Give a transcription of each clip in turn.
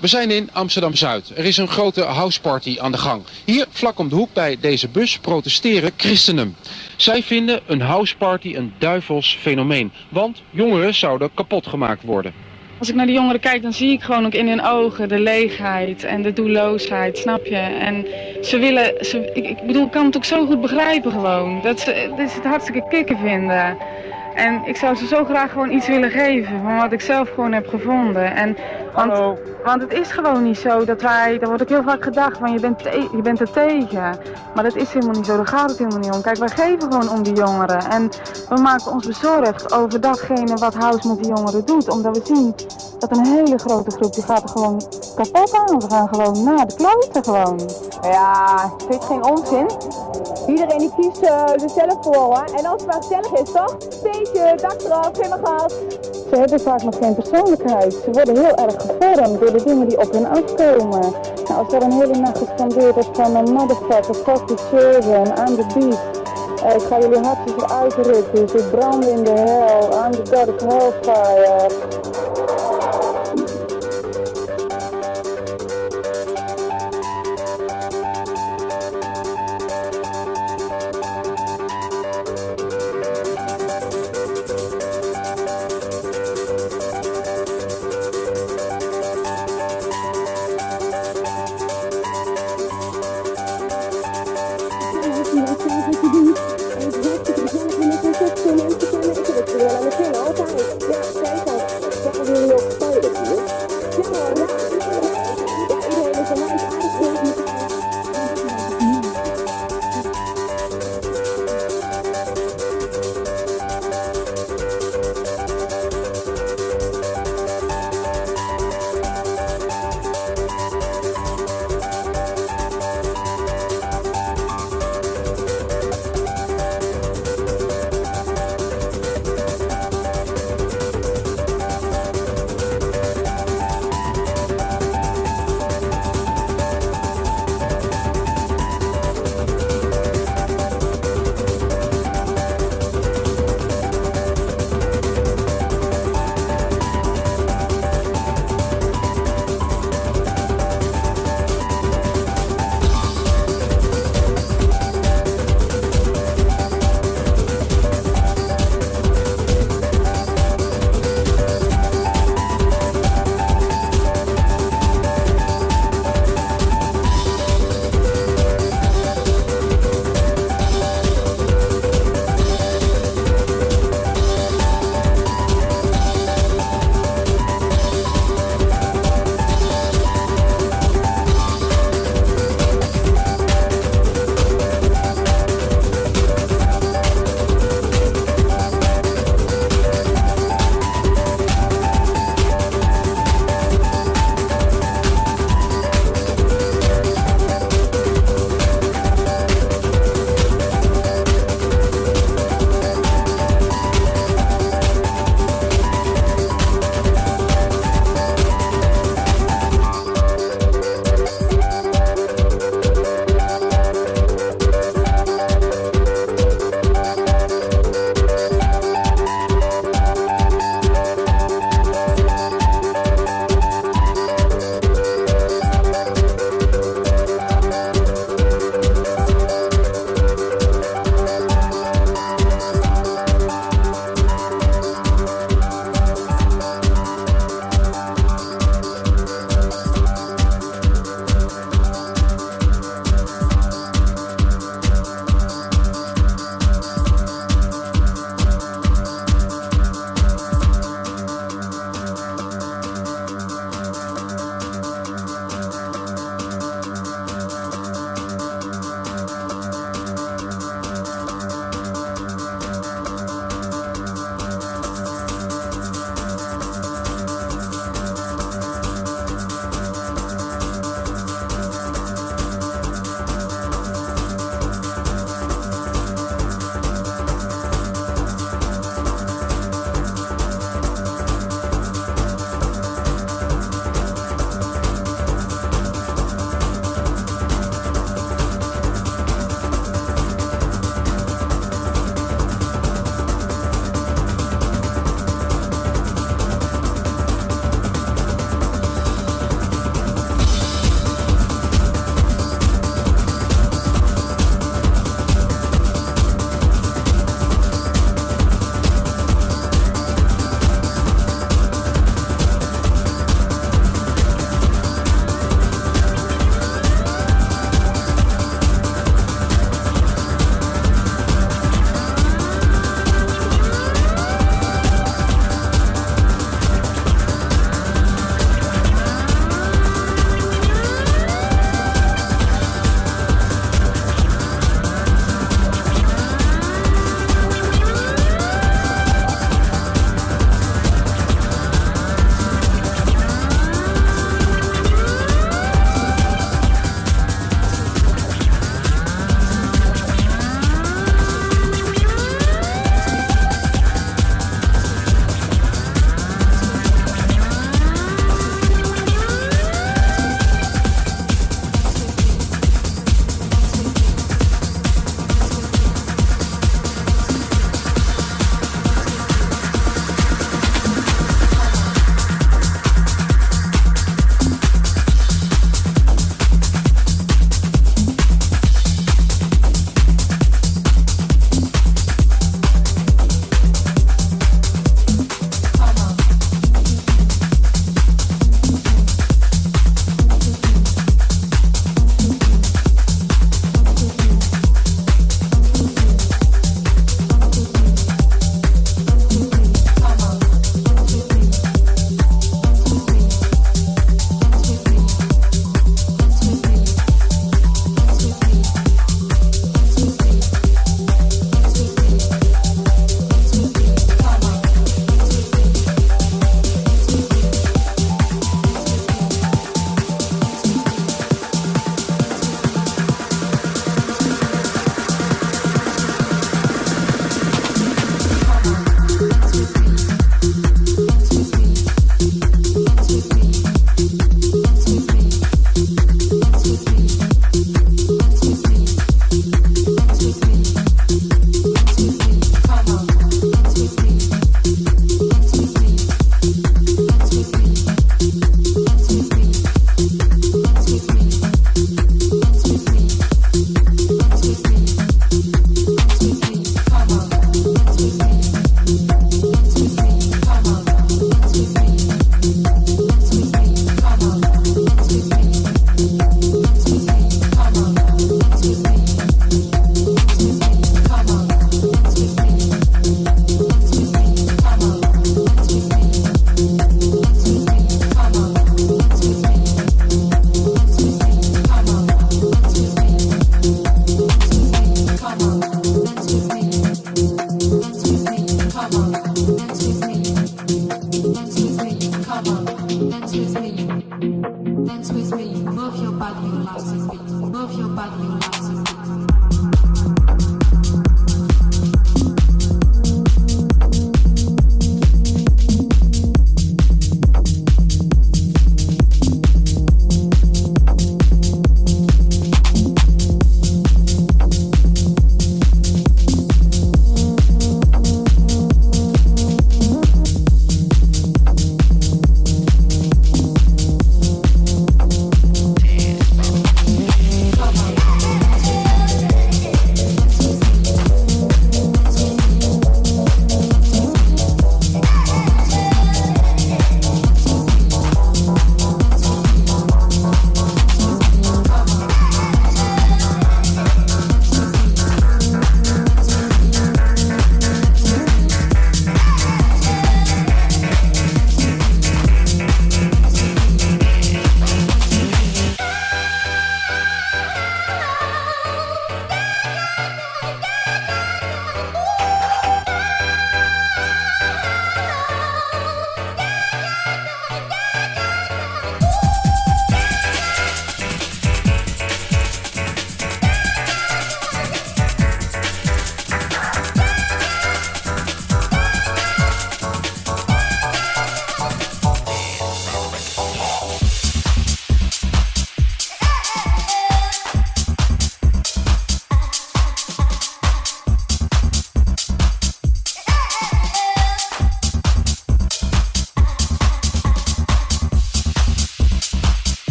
We zijn in Amsterdam-Zuid. Er is een grote houseparty aan de gang. Hier, vlak om de hoek bij deze bus, protesteren christenen. Zij vinden een houseparty een duivels fenomeen. Want jongeren zouden kapot gemaakt worden. Als ik naar de jongeren kijk, dan zie ik gewoon ook in hun ogen de leegheid en de doelloosheid, snap je? En ze willen, ze, ik, ik bedoel, kan het ook zo goed begrijpen gewoon. Dat ze, dat ze het hartstikke kicken vinden. En ik zou ze zo graag gewoon iets willen geven van wat ik zelf gewoon heb gevonden. En, want, want het is gewoon niet zo dat wij, daar wordt ook heel vaak gedacht van je bent, je bent er tegen. Maar dat is helemaal niet zo, daar gaat het helemaal niet om. Kijk, wij geven gewoon om die jongeren. En we maken ons bezorgd over datgene wat House met die jongeren doet. Omdat we zien dat een hele grote groep, die gaat er gewoon kapot aan. Ze gaan gewoon naar de kloten gewoon. Ja, vind geen onzin. Iedereen die kiest eh, er zelf voor hoor. En als het maar gezellig is, toch? Steentje, dak eraf, helemaal gas. Ze hebben vaak nog geen persoonlijkheid. Ze worden heel erg gevormd door de dingen die op hen afkomen. Nou, als er een hele nacht gescandeerd wordt van een motherfucker, fuck the children, I'm the beast. Eh, ik ga jullie hartjes eruit rukken, ze branden in de hel, the god of hellfire.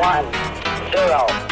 One, zero.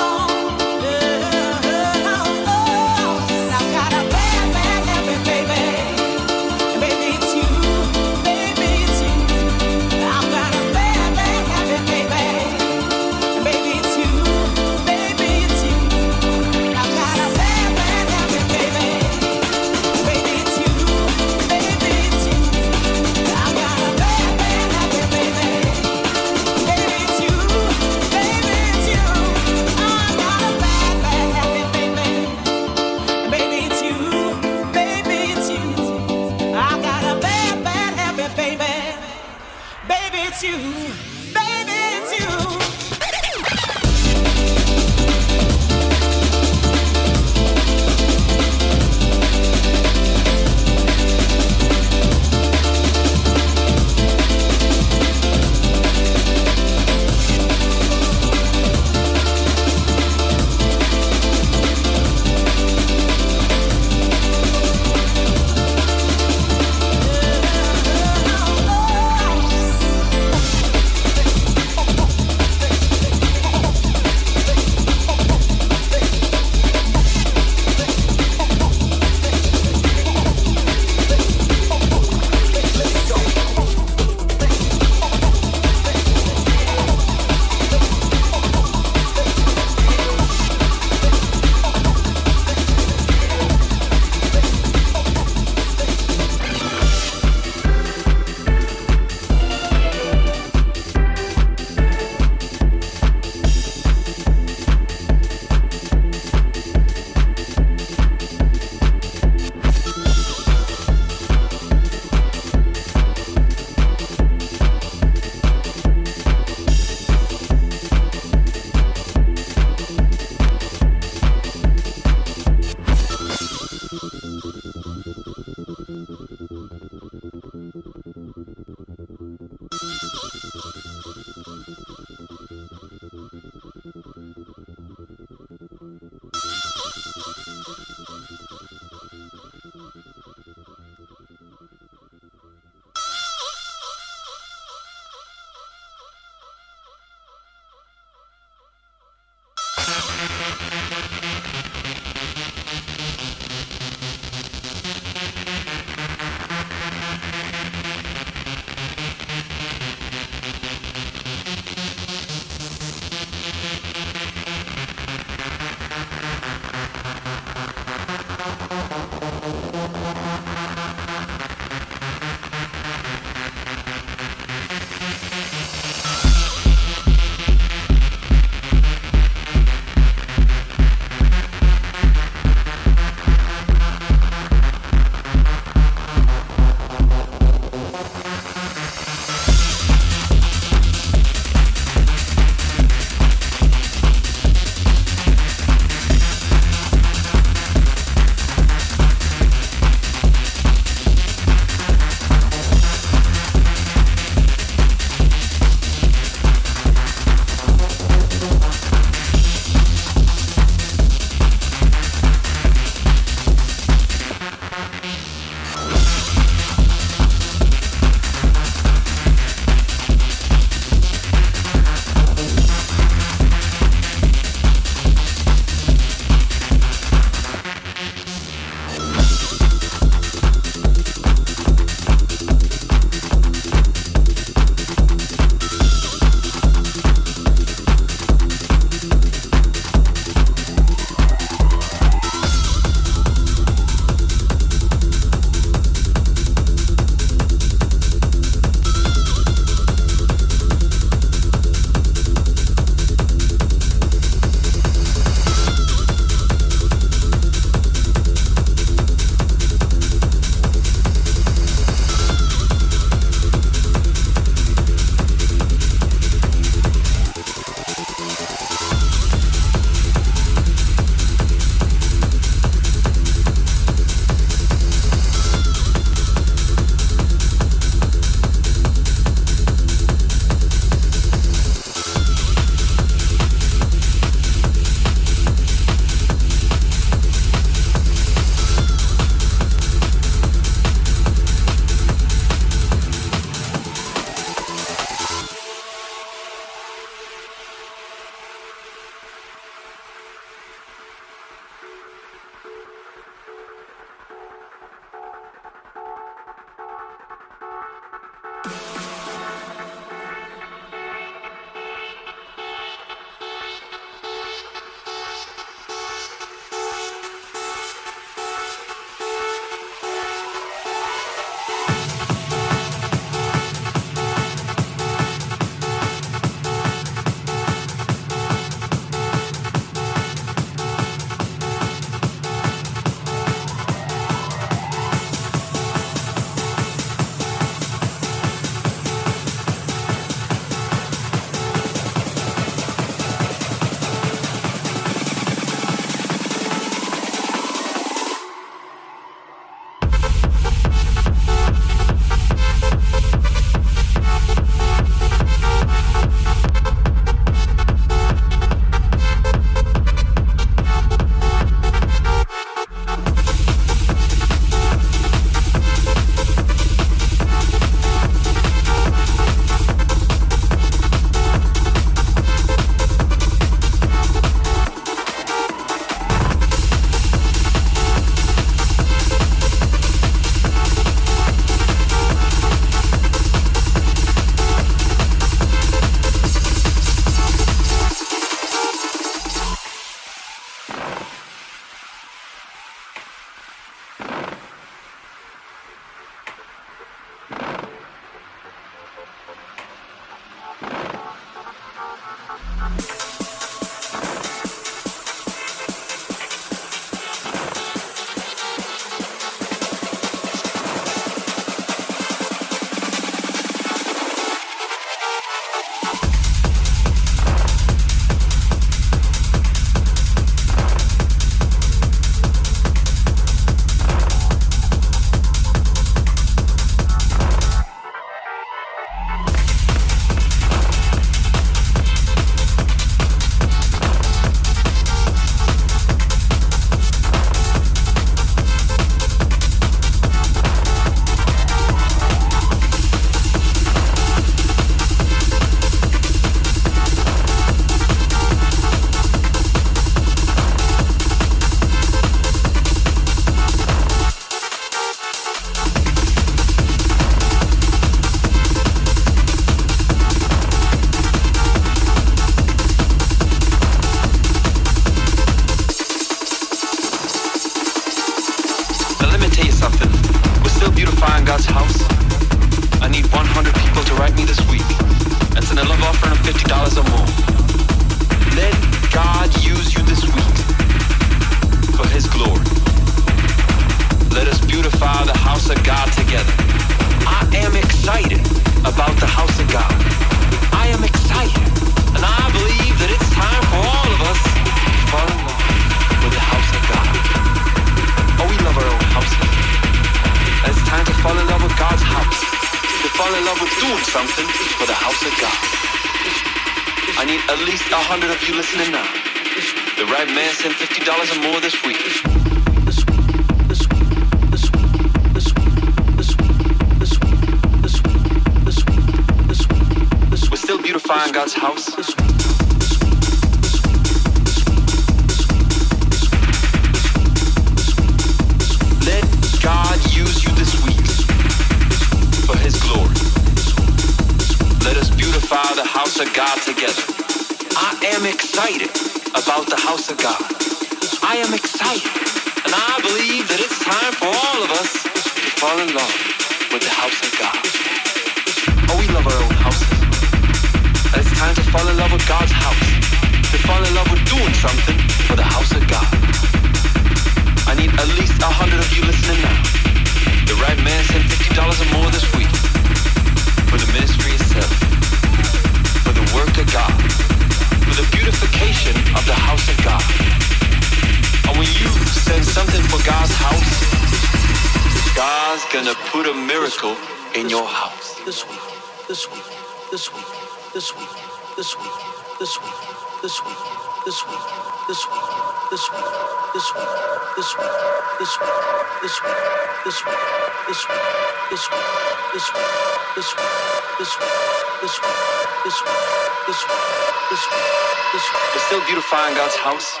Find God's house.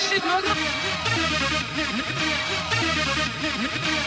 shit, nigga.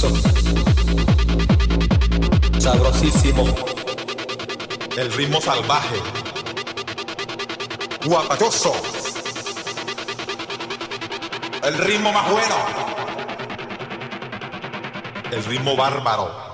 delicioso, sabrosísimo, el ritmo salvaje, guapachoso, el ritmo más bueno, el ritmo bárbaro.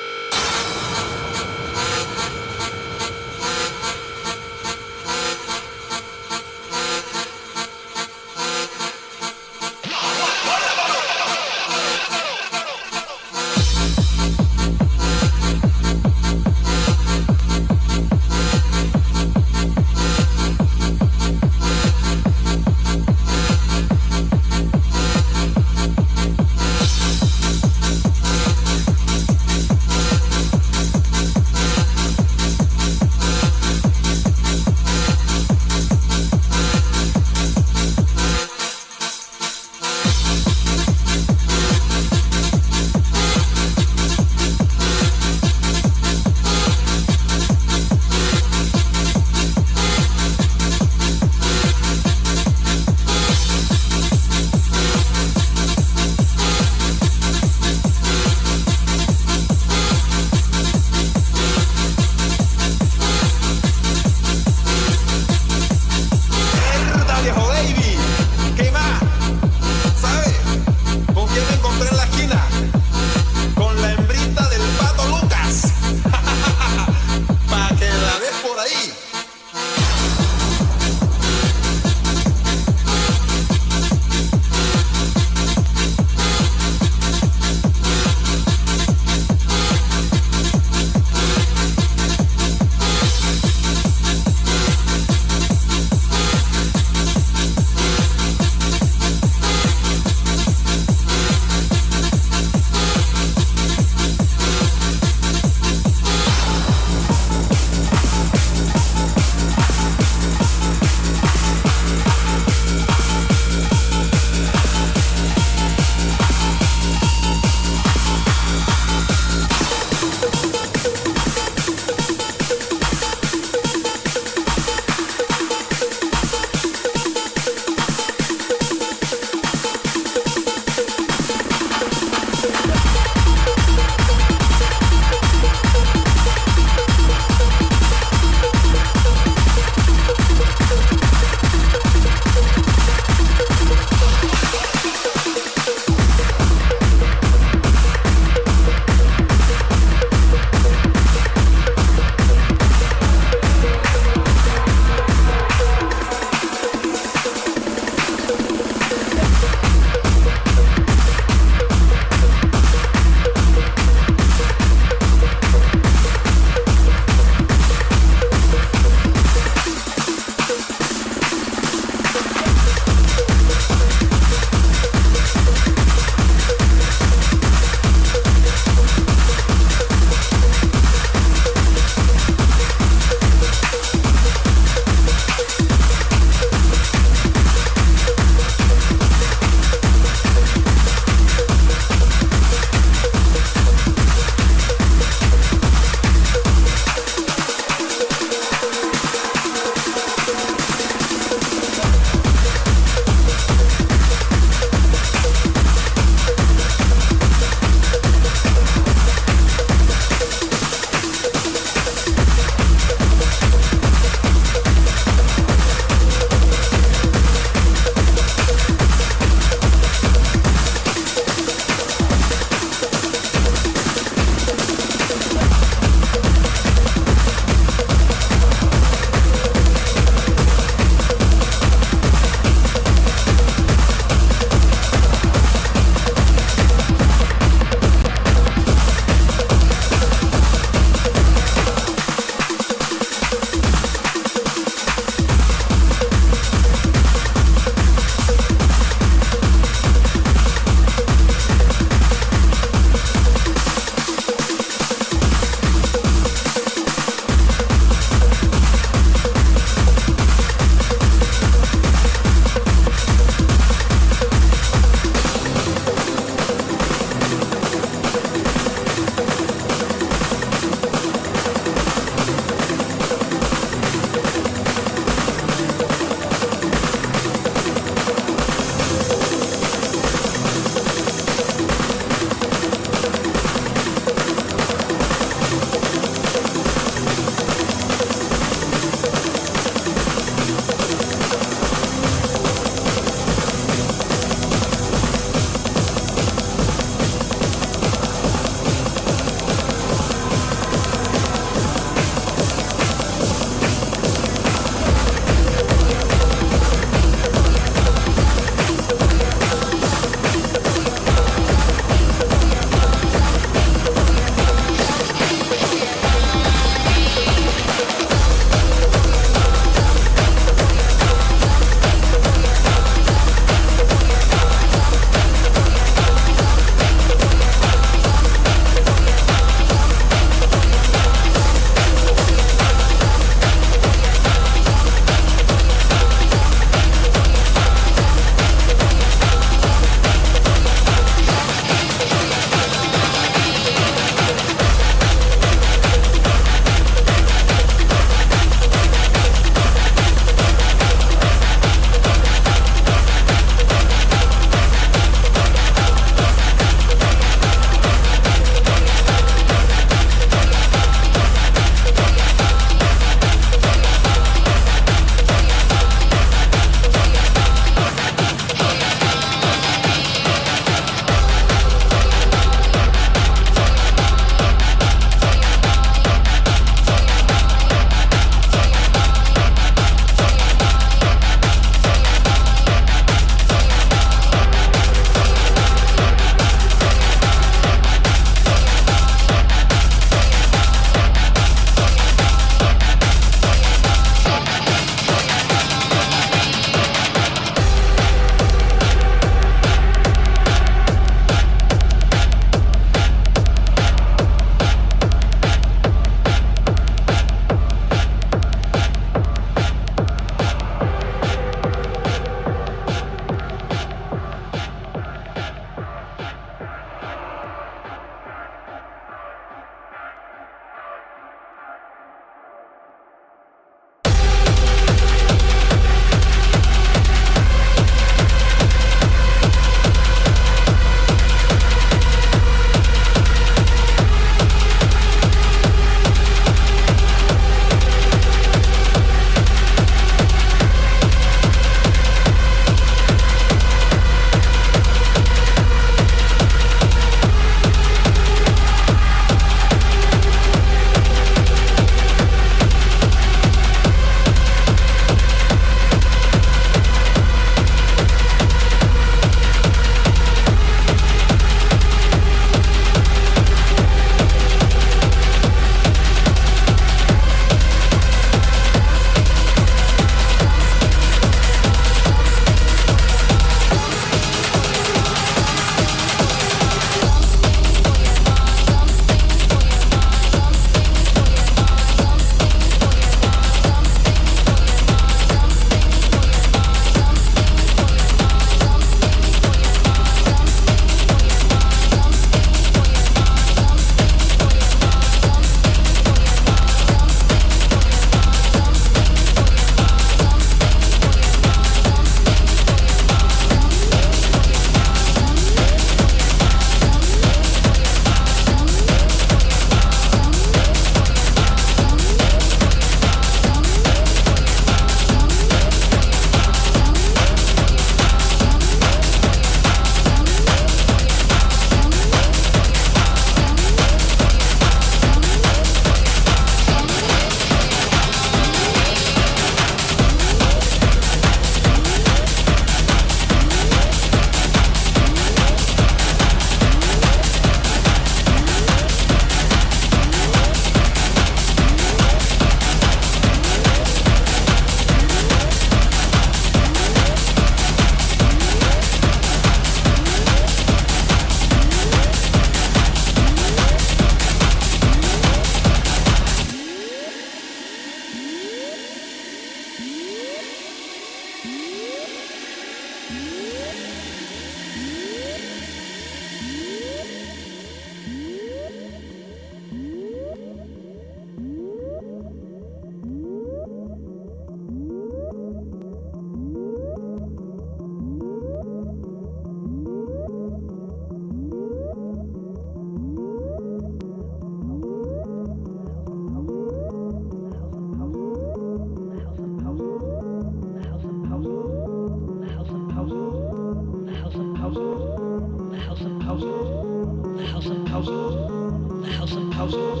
House of houses.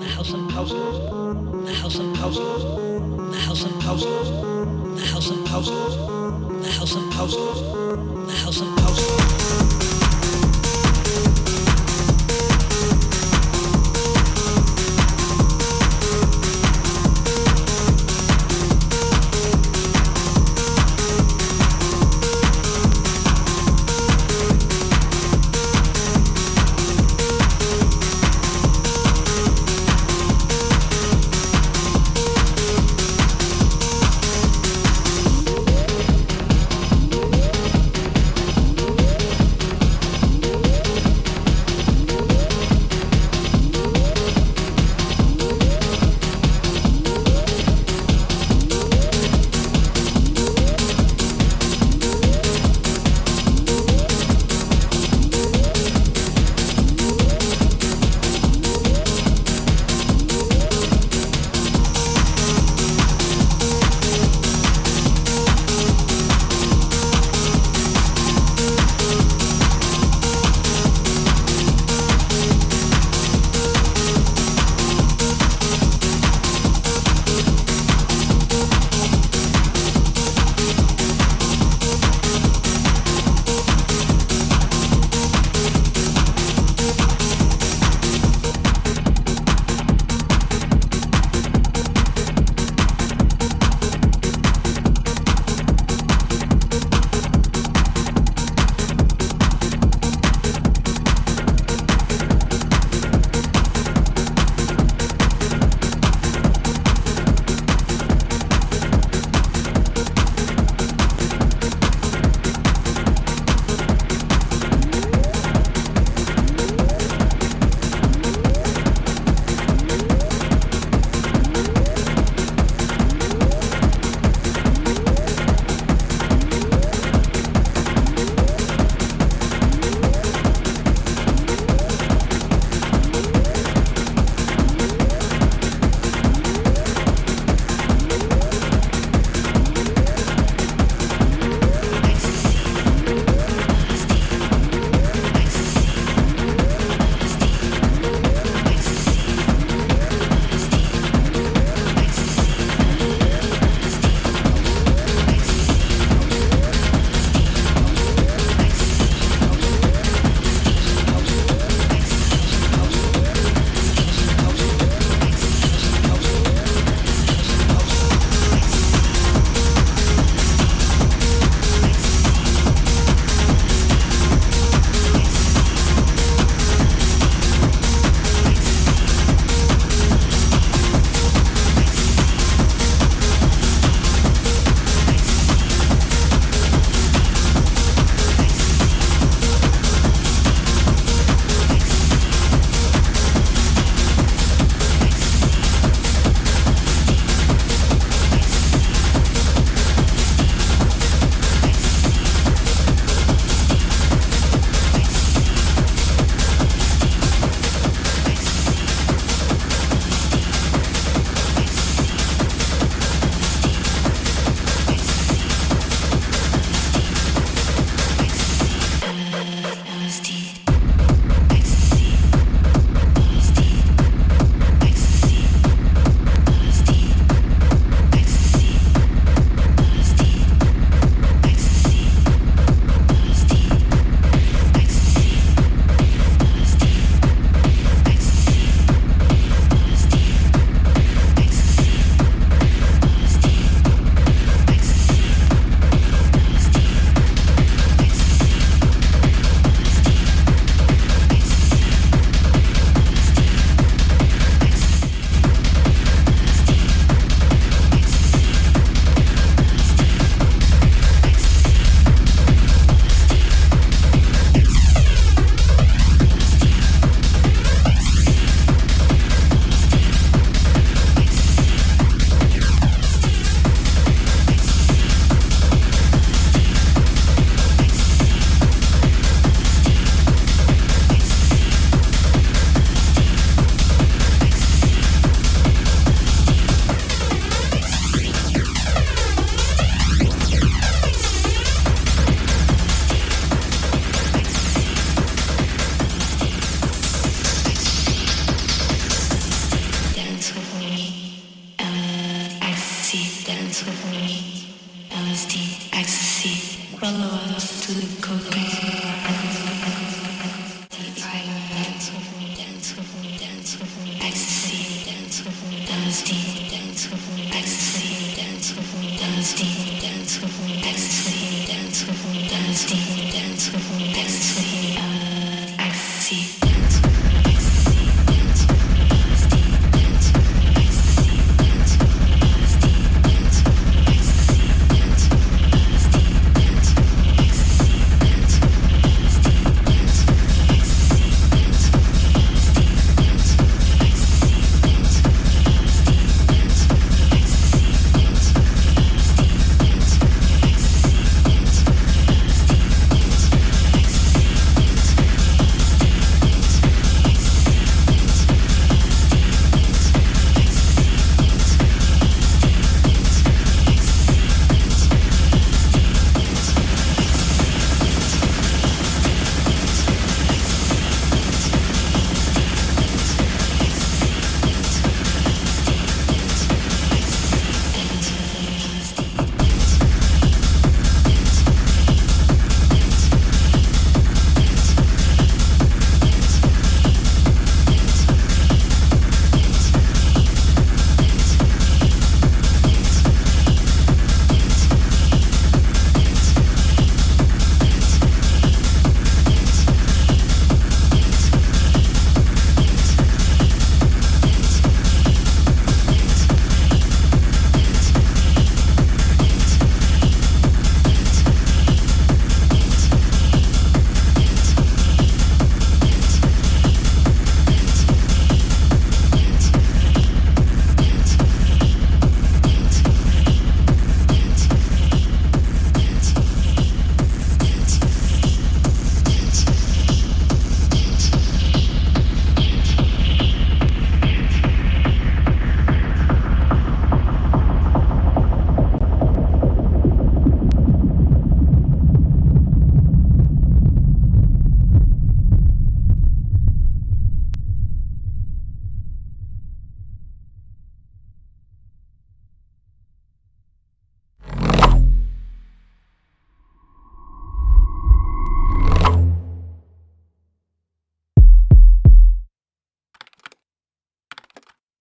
The house of houses. The house